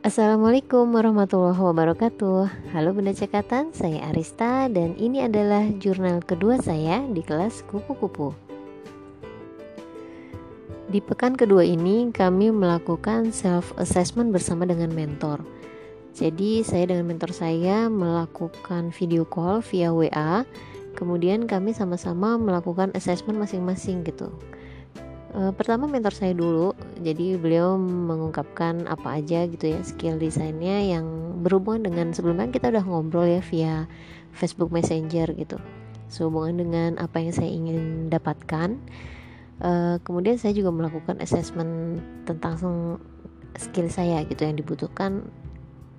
Assalamualaikum warahmatullahi wabarakatuh. Halo Bunda Cekatan, saya Arista dan ini adalah jurnal kedua saya di kelas kupu-kupu. Di pekan kedua ini kami melakukan self-assessment bersama dengan mentor. Jadi saya dengan mentor saya melakukan video call via WA Kemudian kami sama-sama melakukan assessment masing-masing gitu Uh, pertama mentor saya dulu, jadi beliau mengungkapkan apa aja gitu ya skill desainnya yang berhubungan dengan sebelumnya kita udah ngobrol ya via Facebook Messenger gitu, sehubungan dengan apa yang saya ingin dapatkan. Uh, kemudian saya juga melakukan assessment tentang skill saya gitu yang dibutuhkan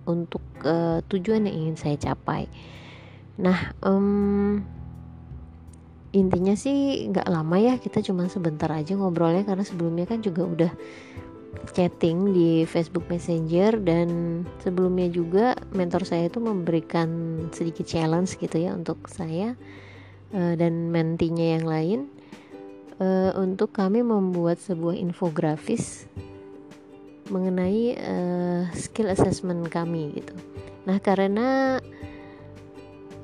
untuk uh, tujuan yang ingin saya capai. Nah, um, intinya sih nggak lama ya kita cuma sebentar aja ngobrolnya karena sebelumnya kan juga udah chatting di Facebook Messenger dan sebelumnya juga mentor saya itu memberikan sedikit challenge gitu ya untuk saya uh, dan mentinya yang lain uh, untuk kami membuat sebuah infografis mengenai uh, skill assessment kami gitu. Nah karena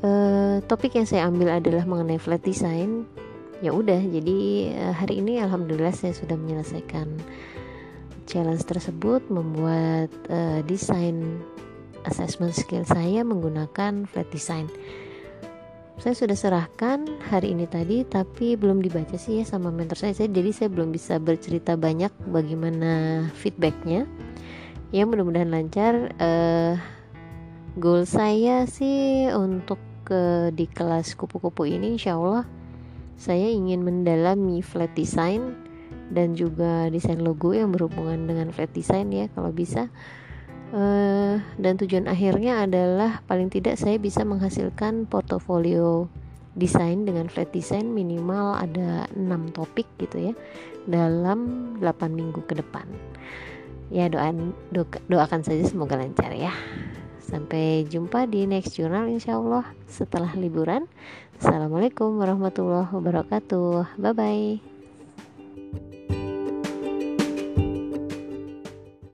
uh, topik yang saya ambil adalah mengenai flat design. Ya udah jadi uh, hari ini alhamdulillah saya sudah menyelesaikan challenge tersebut membuat uh, desain assessment skill saya menggunakan flat design. Saya sudah serahkan hari ini tadi tapi belum dibaca sih ya sama mentor saya. Jadi saya belum bisa bercerita banyak bagaimana feedbacknya. Ya mudah-mudahan lancar. Uh, goal saya sih untuk ke di kelas kupu-kupu ini insya Allah saya ingin mendalami flat design dan juga desain logo yang berhubungan dengan flat design ya kalau bisa. Uh, dan tujuan akhirnya adalah paling tidak saya bisa menghasilkan portofolio desain dengan flat design minimal ada 6 topik gitu ya dalam 8 minggu ke depan. Ya doain do, doakan saja semoga lancar ya Sampai jumpa di next journal insya Allah setelah liburan. Assalamualaikum warahmatullahi wabarakatuh. Bye bye.